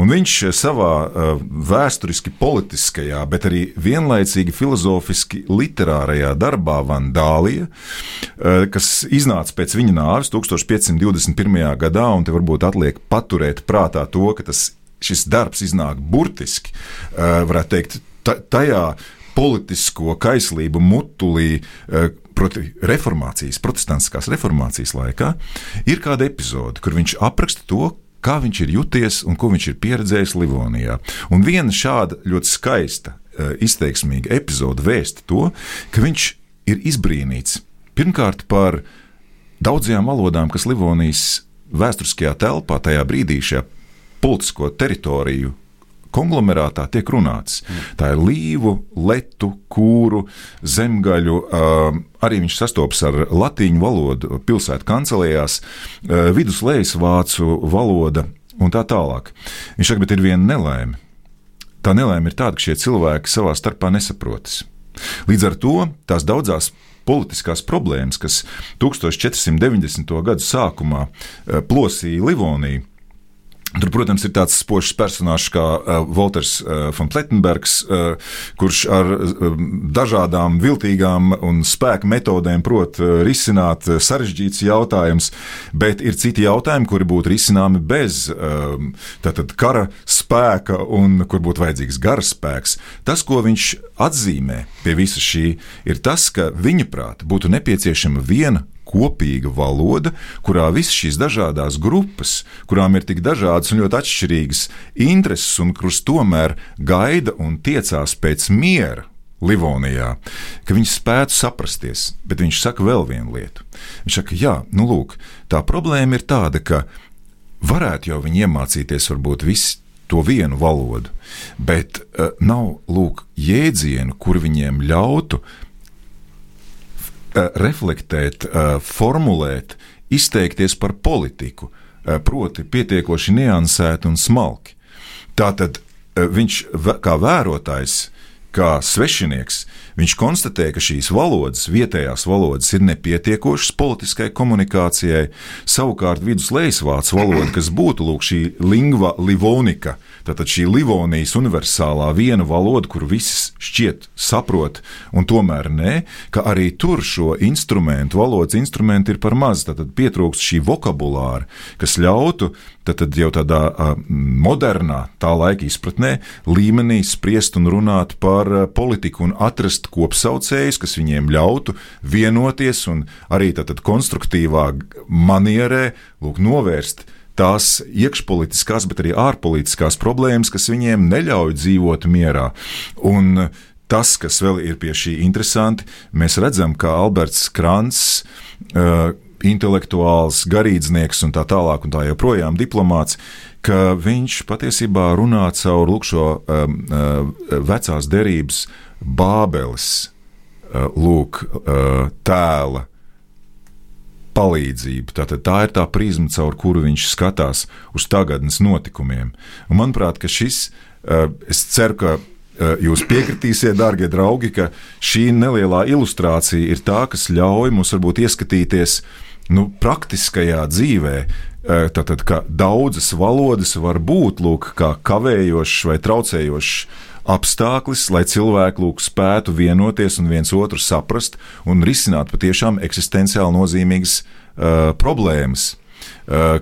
Un viņš savā uh, vēsturiski politiskajā, bet arī vienlaicīgi filozofiski literārajā darbā Vandālija, uh, kas iznāca pēc viņa nāves 1521. gadā, un te varbūt atliek paturēt prātā to, ka tas, šis darbs iznāk burtiski, varētu teikt, tajā politisko kaislību mutulī, proti, reformācijas, protestantiskās reformācijas laikā, ir kāda epizode, kur viņš apraksta to, kā viņš ir juties un ko viņš ir pieredzējis Livonijā. Un viena šāda ļoti skaista, eh, izteiksmīga epizode vēsta to, ka viņš ir izbrīnīts pirmkārt par daudzajām valodām, kas Livonijas vēsturiskajā telpā tajā brīdī šajā politisko teritoriju konglomerātā tiek runāts. Tā ir līvu, letu, kūru, zemgaļu. Arī viņš sastopas ar latīņu valodu pilsētu kancelējās, viduslējas vācu valoda un tā tālāk. Viņš saka, bet ir viena nelaime. Tā nelaime ir tāda, ka šie cilvēki savā starpā nesaprotas. Līdz ar to tās daudzās politiskās problēmas, kas 1490. gadu sākumā plosīja Livoniju, Tur, protams, ir tāds spožs personāžs kā uh, Walters uh, von Plettenbergs, uh, kurš ar dažādām viltīgām un spēka metodēm prot risināt sarežģītus jautājumus, bet ir citi jautājumi, kuri būtu risināmi bez tātad, kara spēka un kur būtu vajadzīgs garas spēks. Tas, ko viņš atzīmē pie visa šī, ir tas, ka viņa prāt būtu nepieciešama viena kopīga valoda, kurā visas šīs dažādas grupas, kurām ir tik dažādas un ļoti atšķirīgas intereses, un kuras tomēr gaida un tiecās pēc miera. Livonijā, ka viņi spētu saprasties, bet viņš saka vēl vienu lietu. Viņš saka, jā, nu lūk, tā problēma ir tāda, ka varētu jau viņi iemācīties varbūt visu to vienu valodu, bet uh, nav lūk jēdzienu, kur viņiem ļautu reflektēt, eh, formulēt, izteikties par politiku, eh, proti, pietiekoši niansēti un smalki. Tātad viņš kā vērotājs, kā svešinieks, viņš konstatē, ka šīs valodas, vietējās valodas, ir nepietiekošas politiskai komunikācijai. Savukārt viduslejas vācu valoda, kas būtu lūk, šī lingva livonika, Tātad šī Livonijas universālā viena valoda, kur visi šķiet saprot, un tomēr nē, ka arī tur šo instrumentu, valodas instrumentu ir par maz. Tad pietrūkst šī vokabulāra, kas ļautu tad jau tādā modernā, tā laika izpratnē, līmenī spriest un runāt par politiku un atrast kopsaucējus, kas viņiem ļautu vienoties un arī tad konstruktīvā manierē lūk, novērst tās iekšpolitiskās, bet arī ārpolitiskās problēmas, kas viņiem neļauj dzīvot mierā. Un tas, kas vēl ir pie šī interesanti, mēs redzam, ka Alberts Krants. Uh, intelektuāls, garīdznieks un tā tālāk, un tā joprojām diplomāts, ka viņš patiesībā runā caur lūk, šo um, uh, vecās derības bābeles uh, lūk, uh, tēla palīdzību. Tātad tā ir tā prizma, caur kuru viņš skatās uz tagadnes notikumiem. Un manuprāt, ka šis, uh, es ceru, ka uh, jūs piekritīsiet, darbie draugi, ka šī nelielā ilustrācija ir tā, kas ļauj mums varbūt ieskatīties nu, praktiskajā dzīvē. Uh, tātad, ka daudzas valodas var būt lūk, kā kavējošas vai traucējošas apstākļus, lai cilvēki lūk, spētu vienoties un viens otru saprast un risināt patiešām eksistenciāli nozīmīgas uh, problēmas.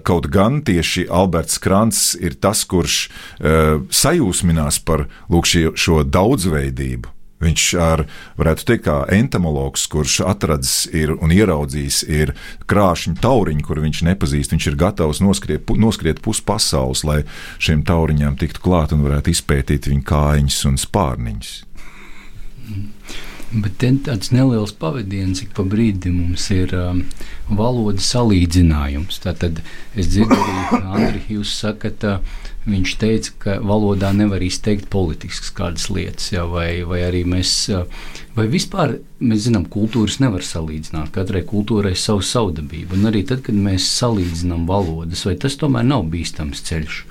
Kaut gan tieši Alberts Krants ir tas, kurš uh, sajūsminās par lūk, šie, šo daudzveidību. Viņš ar, varētu teikt, kā entomologs, kurš atradzis ir un ieraudzījis ir krāšņu tauriņu, kur viņš nepazīst. Viņš ir gatavs noskriet, noskriet pusi pasaules, lai šiem tauriņiem tiktu klāt un varētu izpētīt viņu kājiņas un spārniņus. Bet tāds neliels pavadiens, ik pa brīdim mums ir um, valodas salīdzinājums. Tātad es dzirdu arī, Andri, jūs sakat, uh, Viņš teica, ka valodā nevar izteikt politiskas kādas lietas, jā, vai, vai arī mēs, vai vispār mēs zinām, kultūras nevar salīdzināt. Katrai kultūrai ir savu savdabību, un arī tad, kad mēs salīdzinām valodas, vai tas tomēr nav bīstams ceļš.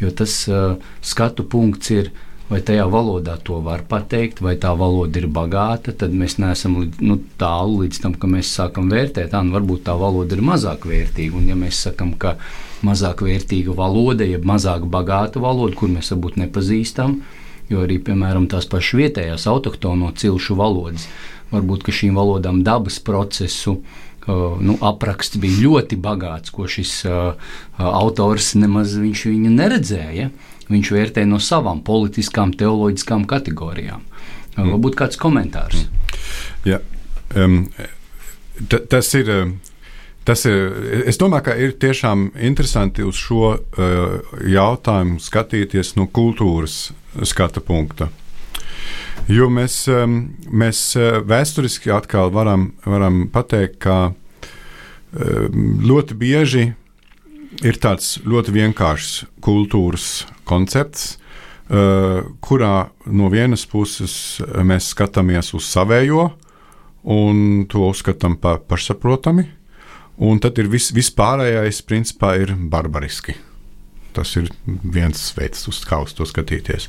Jo tas uh, skatu punkts ir, vai tajā valodā to var pateikt, vai tā valoda ir bagāta, tad mēs neesam nu, tālu līdz tam, ka mēs sākam vērtēt, tā nu varbūt tā valoda ir mazāk vērtīga. Un ja mēs sakam, ka mazāk vērtīga valoda, jeb mazāk bagāta valoda, kur mēs varbūt nepazīstam. Jo arī, piemēram, tās pašas vietējās autoktono cilšu valodas, varbūt šīm valodām dabas procesu uh, nu, apraksts bija ļoti bagāts, ko šis uh, autors nemaz neredzēja. Viņš vērtē no savām politiskām, teoloģiskām kategorijām. Mm. Varbūt kāds komentārs. Ja, um, tas ir. Tas ir, es domāju, ka ir tiešām interesanti uz šo uh, jautājumu skatīties no kultūras skata punkta. Jo mēs, um, mēs uh, vēsturiski atkal varam, varam pateikt, ka um, ļoti bieži ir tāds ļoti vienkāršs kultūras koncepts, uh, kurā no vienas puses mēs skatāmies uz savējo un to uzskatām par pašsaprotami Un tad ir vis, vispārējais, principā, ir barbariski. Tas ir viens veids, kā uz to skatīties.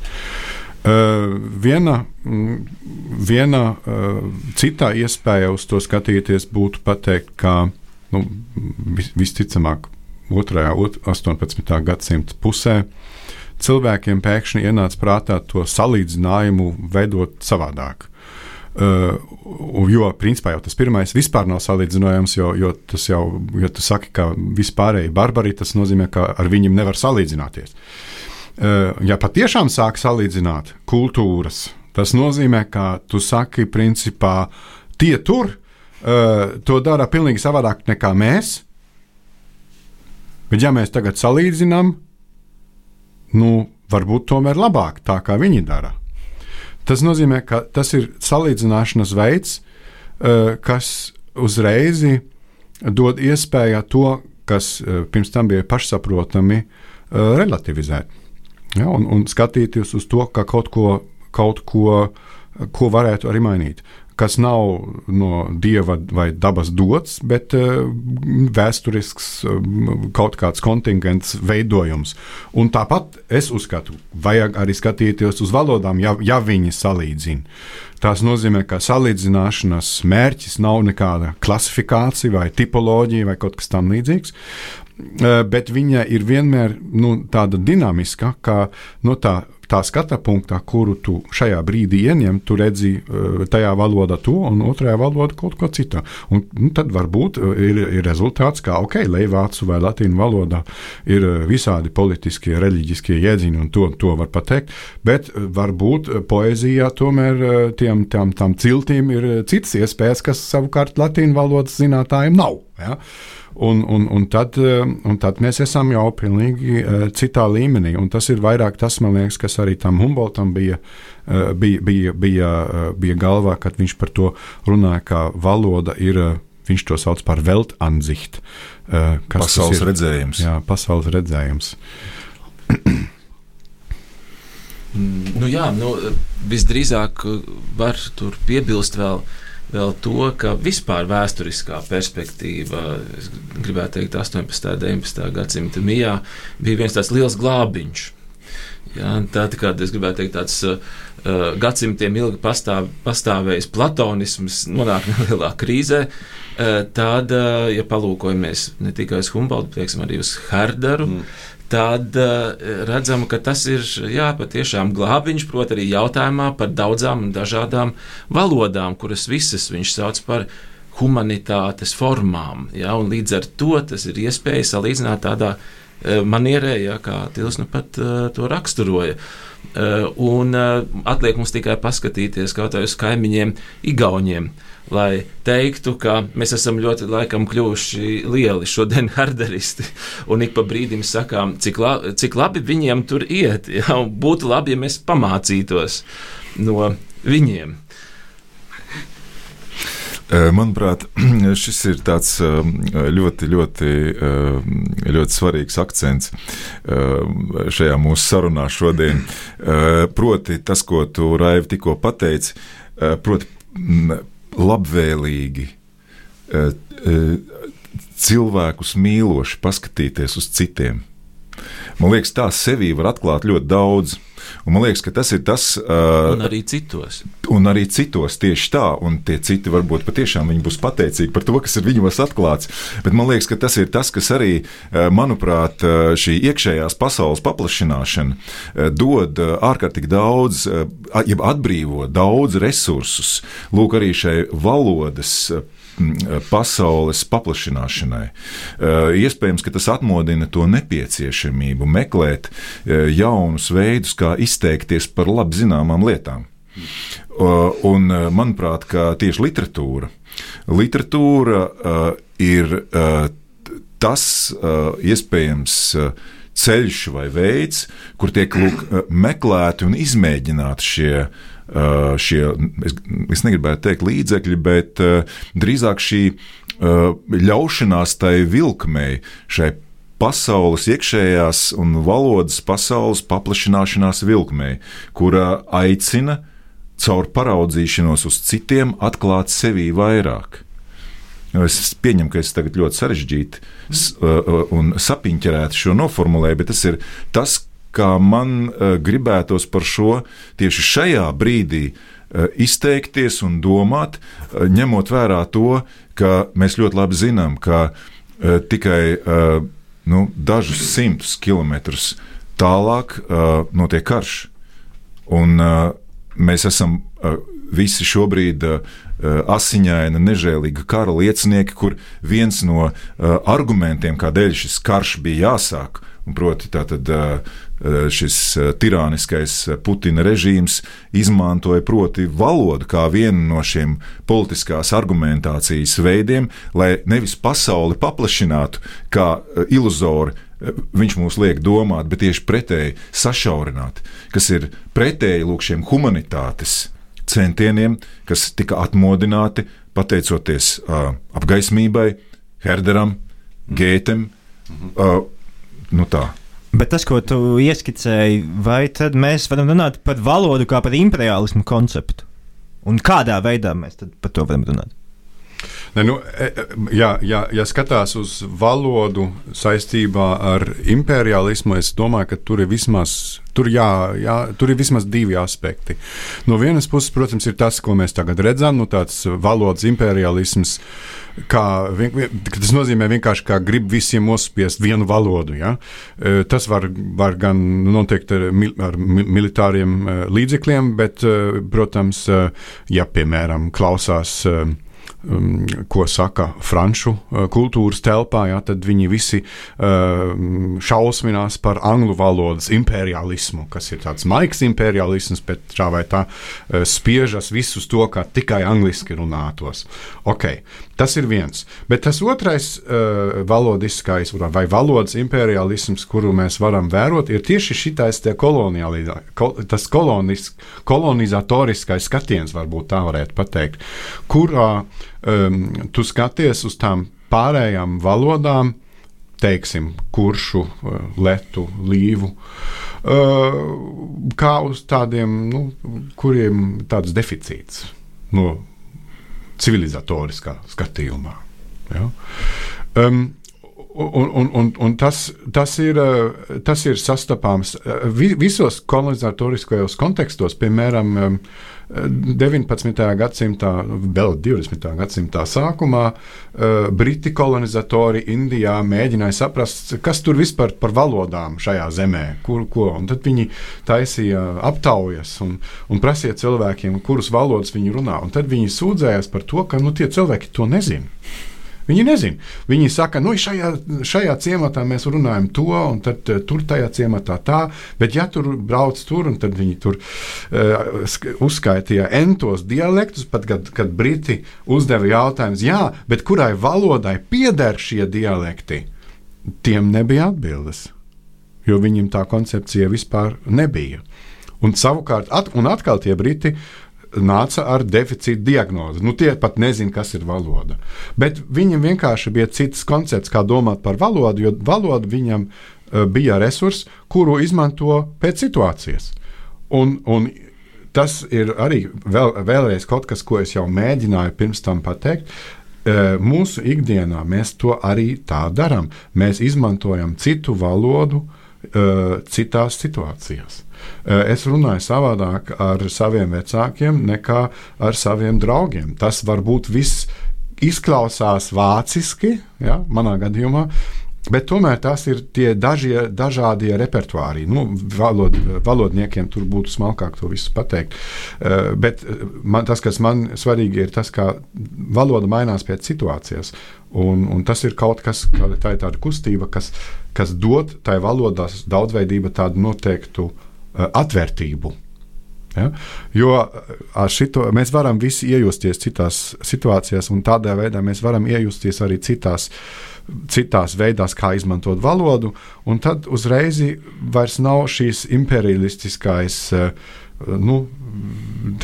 Uh, viena viena uh, citā iespēja uz to skatīties būtu pateikt, ka nu, vis, visticamāk, 2. un 18. gadsimta pusē cilvēkiem pēkšņi ienāca prātā to salīdzinājumu veidot savādāk. Uh, jo, principā, jau tas pirmais vispār nav salīdzinājums, jo, jo tas jau, ja tu saki, ka vispārēji barbari, tas nozīmē, ka ar viņiem nevar salīdzināties. Uh, ja patiešām sāk salīdzināt kultūras, tas nozīmē, ka tu saki, principā, tie tur uh, to dara pilnīgi savādāk nekā mēs. Bet, ja mēs tagad salīdzinām, nu, varbūt tomēr labāk tā, kā viņi dara. Tas nozīmē, ka tas ir salīdzināšanas veids, eh, kas uzreiz dod iespēju to, kas eh, pirms tam bija pašsaprotami, eh, relativizēt. Ja, un, un skatīties uz to, ka kaut ko, kaut ko, ko varētu arī mainīt kas nav no dieva vai dabas dots, bet uh, vēsturisks uh, kaut kāds kontingents veidojums. Un tāpat es uzskatu, vajag arī skatīties uz valodām, ja, ja viņi salīdzina. Tas nozīmē, ka salīdzināšanas mērķis nav nekāda klasifikācija vai tipoloģija vai kaut kas tamlīdzīgs. Uh, bet viņa ir vienmēr nu, tāda dinamiska, ka no nu, tā tā skata punktā, kuru tu šajā brīdī ieņem, tu redzi uh, tajā valodā to, un otrajā valodā kaut ko citu. Un, nu, tad varbūt uh, ir, ir rezultāts, ka ok, lejvācu vai latīņu valodā ir uh, visādi politiskie, reliģiskie jēdzieni, un to, to var pateikt, bet varbūt poezijā tomēr tiem, tām, tām ciltīm ir citas iespējas, kas savukārt latīņu valodas zinātājiem nav. Ja? Un, un, un, tad, uh, un tad mēs esam jau pilnīgi uh, citā līmenī. Un tas ir vairāk tas, man liekas, kas arī tam Humboldtam bija, uh, bija, bija, bija, uh, bija galvā, kad viņš par to runāja, ka valoda ir. Uh, Viņš to sauc par Weltansicht. Uh, pasaules redzējums. Jā, pasaules redzējums. nu, jā, nu, visdrīzāk var tur piebilst vēl, vēl to, ka vispār vēsturiskā perspektīva, gribētu teikt, 18. un 19. gadsimta mijā bija viens tāds liels glābiņš. Jā, tā ir es gribētu teikt, tāds uh, gadsimtiem ilgi pastāv, pastāvējis platonisms, nonāk nelielā krīzē. Uh, tad, uh, ja palūkojamies ne tikai uz Humboldt, bet arī uz Herderu, mm. Tad uh, redzam, ka tas ir jā, patiešām glābiņš, proti, arī jautājumā par daudzām un dažādām valodām, kuras visas viņš sauc par humanitātes formām. Ja, līdz ar to tas ir iespēja salīdzināt tādā Eh, manierē, ja, kā Tils nu pat uh, to raksturoja. Uh, un uh, atliek mums tikai paskatīties kaut kā uz kaimiņiem, Igauniem, lai teiktu, ka mēs esam ļoti laikam kļuvuši lieli šodien harderisti, un ik pa brīdim sakām, cik, la, cik labi viņiem tur iet, ja, būtu labi, ja mēs pamācītos no viņiem. Manuprāt, šis ir tāds ļoti, ļoti, ļoti svarīgs akcents šajā mūsu sarunā šodien. Proti, tas, ko tu Raivi tikko pateici, proti, labvēlīgi cilvēkus mīloši paskatīties uz citiem. Man liekas, tā sevī var atklāt ļoti daudz. Un man liekas, ka tas ir tas. Uh, un arī citos. Un arī citos tieši tā. Un tie citi varbūt patiešām būs pateicīgi par to, kas ir viņos atklāts. Bet man liekas, ka tas ir tas, kas arī, uh, manuprāt, uh, šī iekšējās pasaules paplašināšana uh, dod ārkārtīgi daudz, jeb atbrīvo daudz resursus. Lūk, arī šai valodas pasaules paplašināšanai. Iespējams, ka tas atmodina to nepieciešamību meklēt jaunus veidus, kā izteikties par labi zināmām lietām. Un, manuprāt, tieši literatūra, literatūra ir tas iespējams ceļš vai veids, kur tiek lūk, meklēti un izmēģināti šie Uh, šie, es, es negribētu teikt līdzekļi, bet uh, drīzāk šī uh, ļaušanās tai vilkmei, šai pasaules iekšējās un valodas pasaules paplašināšanās vilkmei, kura aicina caur paraudzīšanos uz citiem atklāt sevi vairāk. Es pieņemu, ka es tagad ļoti sarežģīti un sapiņķerēti šo noformulēju, bet tas ir tas, kā man uh, gribētos par šo tieši šajā brīdī uh, izteikties un domāt, uh, ņemot vērā to, ka mēs ļoti labi zinām, ka tikai nu, dažus simtus kilometrus tālāk notiek karš. Un, mēs esam visi šobrīd uh, asiņaina, nežēlīga kara liecinieki, kur viens no uh, argumentiem, kādēļ šis karš bija jāsāk, proti tātad uh, Eh, šis eh, tirāniskais eh, Putina režīms izmantoja proti valodu kā vienu no šiem politiskās argumentācijas veidiem, lai nevis pasauli paplašinātu kā iluzori. Viņš mūs liek domāt, bet tieši pretēji sašaurināt, kas ir pretēji lūk, šiem humanitātes centieniem, kas tika atmodināti pateicoties uh, apgaismībai, Herderam, Gētam. Uh, nu tā. Bet tas, ko tu ieskicēji, vai tad mēs varam runāt par valodu kā par imperialismu konceptu? Un kādā veidā mēs par to varam runāt? Ne, nu, e, e, jā, jā, ja skatās uz valodu saistībā ar imperialismu, es domāju, ka tur ir vismaz, tur jā, jā, tur ir vismaz divi aspekti. No vienas puses, protams, ir tas, ko mēs tagad redzam, nu, tāds valodas imperialisms. Kā, tas nozīmē vienkārši, ka grib visiem uzspiest vienu valodu. Ja? E, tas var, var gan notiekt ar, ar militāriem līdzekļiem, bet, protams, ja piemēram klausās um, ko saka franču uh, kultūras telpā, ja, tad viņi visi uh, šausminās par angļu valodas imperialismu, kas ir tāds maigs imperialisms, bet tā vai tā uh, spiežas visus to, kā tikai angliski runātos. Okay. Tas ir viens. Bet tas otrais uh, valodiskais vai valodas imperialisms, kuru mēs varam vērot, ir tieši šitais kol, kolonis, kolonizatoriskais skatiens, varbūt tā varētu pateikt, kurā um, tu skaties uz tām pārējām valodām, teiksim, kuršu, uh, letu, līvu, uh, kā uz tādiem, nu, kuriem tāds deficīts no civilizatoriskā skatījumā. Ja? Um, Un, un, un, un tas, tas, ir, tas ir sastopams visos kolonizatoriskajos kontekstos, piemēram, 19. gadsimtā, vēl 20. gadsimta sākumā, briti kolonizatori Indijā mēģināja saprast, kas tur vispār par valodām šajā zemē, kur ko. Un tad viņi taisīja aptaujas un, un prasīja cilvēkiem, kurus valodas viņi runā. Un tad viņi sūdzējās par to, ka nu, tie cilvēki to nezina. Viņi nezina. Viņi saka, nu, šajā, šajā ciematā mēs runājam to, un tad uh, tur tajā ciematā tā, bet ja tur brauc tur, un tad viņi tur uh, uzskaitīja entos dialektus, pat kad, kad Briti uzdeva jautājumus, jā, bet kurai valodai pieder šie dialekti, tiem nebija atbildes, jo viņiem tā koncepcija vispār nebija. Un savukārt, at, un atkal tie briti nāca ar deficīta diagnozi. Nu, tie pat nezina, kas ir valoda. Bet viņam vienkārši bija cits koncepts, kā domāt par valodu, jo valoda viņam uh, bija resurs, kuru izmanto pēc situācijas. Un, un tas ir arī vēl, vēlreiz kaut kas, ko es jau mēģināju pirms tam pateikt. Uh, mūsu ikdienā mēs to arī tā darām. Mēs izmantojam citu valodu uh, citās situācijās. Eh, es runāju savādāk ar saviem vecākiem nekā ar saviem draugiem. Tas varbūt viss izklausās vāciski, ja, manā gadījumā. Bet tomēr tas ir tie dažie, dažādie repertuāri. Nu, valod, valodniekiem tur būtu smalkāk to visu pateikt. Uh, bet eh, man, tas, kas man svarīgi, ir tas, kā valoda mainās pēc situācijas. Un, un tas ir kaut kas, tā ir tāda kustība, kas, kas dod tai valodās daudzveidība tādu noteiktu uh, atvērtību. Ja? Jo eh, ar šo mēs varam visi iejusties citās situācijās, un tādā veidā mēs varam iejusties arī citās, citās veidās, kā izmantot valodu. Tad uzreiz vairs nav šīs imperialistiskais. Eh, nu,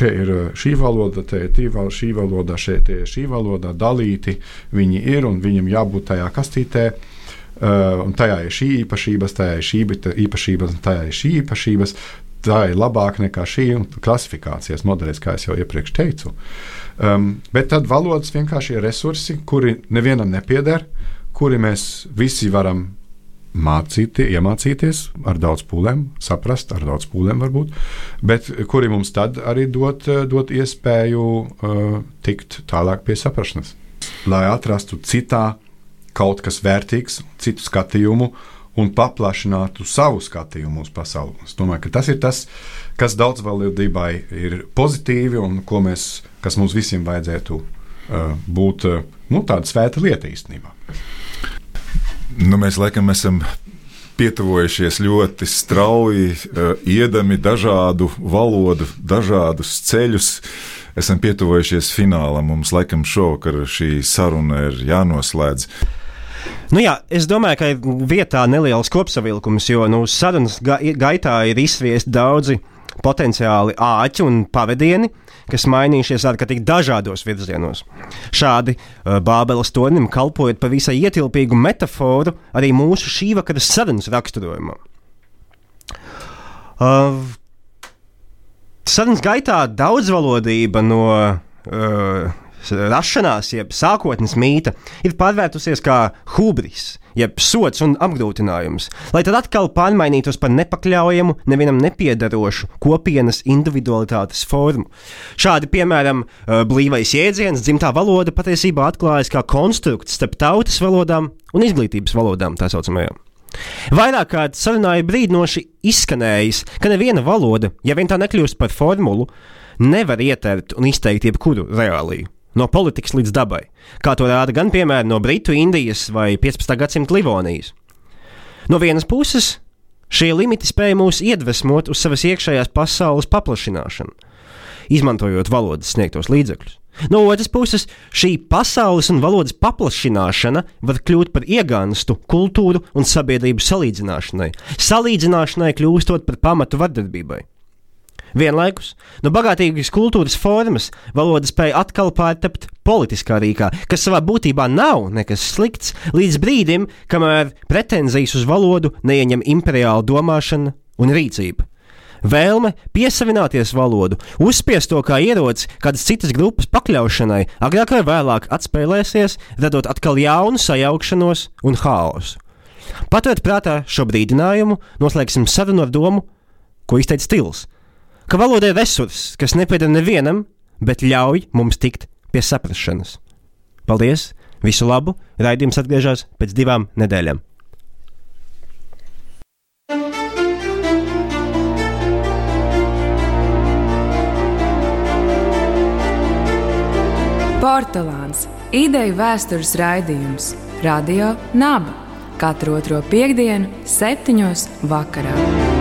te ir šī valoda, te ir tī, šī valoda, šeit ir šī valoda, dalīti viņi ir un viņam jābūt tajā kastītē. Uh, un tajā ir šī īpašības, tajā ir šī īpašības, un tajā ir šī īpašības. Tā ir labāka nekā šī klasifikācijas modelis, kā jau iepriekš teicu. Um, bet tad valodas vienkārši ir resursi, kuri nevienam nepieder, kuri mēs visi varam mācīt, iemācīties ar daudz pūlēm, saprast ar daudz pūlēm, varbūt, bet kuri mums tad arī dot, dot iespēju uh, tikt tālāk pie saprašanas. Lai atrastu citā kaut kas vērtīgs, citu skatījumu un paplašinātu savu skatījumu uz pasauli. Es domāju, ka tas ir tas, kas daudzvalodībai ir pozitīvi un mēs, kas mums visiem vajadzētu uh, būt uh, nu, tāda svēta lieta īstenībā. Nu, mēs laikam esam pietuvojušies ļoti strauji, uh, iedami dažādu valodu, dažādus ceļus. Esam pietuvojušies finālam. Mums laikam šovakar šī saruna ir jānoslēdz. Nu jā, es domāju, ka vietā neliels kopsavilkums, jo nu, sarunas ga gaitā ir izsviesti daudzi potenciāli āķi un pavadieni, kas mainījušies ārkārtīgi dažādos virzienos. Šādi uh, Bābeles tornim kalpojot par visai ietilpīgu metaforu arī mūsu šī vakara sarunas raksturojumā. Uh, sarunas gaitā daudzvalodība no uh, rašanās, jeb sākotnes mīta, ir pārvērtusies kā hubris, jeb sots un apgrūtinājums, lai tad atkal pārmainītos par nepakļaujamu, nevienam nepiedarošu kopienas individualitātes formu. Šādi, piemēram, blīvais jēdziens, dzimtā valoda patiesībā atklājas kā konstrukts starp tautas valodām un izglītības valodām, tā saucamajām. Vairāk kārt sarunā ir brīdinoši izskanējis, ka neviena valoda, ja vien tā nekļūst par formulu, nevar ietvert un izteikt jebkuru reāliju no politikas līdz dabai, kā to rāda gan piemēri no Britu Indijas vai 15. gadsimta Livonijas. No vienas puses, šie limiti spēja mūs iedvesmot uz savas iekšējās pasaules paplašināšanu, izmantojot valodas sniegtos līdzekļus. No otras puses, šī pasaules un valodas paplašināšana var kļūt par iegānstu kultūru un sabiedrību salīdzināšanai, salīdzināšanai kļūstot par pamatu vardarbībai. Vienlaikus no bagātīgas kultūras formas valoda spēja atkal pārtapt politiskā rīkā, kas savā būtībā nav nekas slikts, līdz brīdim, kamēr pretenzijas uz valodu neieņem imperiāla domāšana un rīcība. Vēlme piesavināties valodu, uzspiest to kā ieroci kādas citas grupas pakļaušanai, agrāk vai vēlāk atspēlēsies, radot atkal jaunu sajaukšanos un haosu. Paturot prātā šo brīdinājumu, noslēgsim sarunu ar domu, ko izteica stils ka valoda ir resurss, kas nepieder nevienam, bet ļauj mums tikt pie saprašanas. Paldies! Visu labu! Raidījums atgriežas pēc divām nedēļām. Portugāns - ideju vēstures raidījums Radio Naba katru otro piekdienu, septiņos vakarā.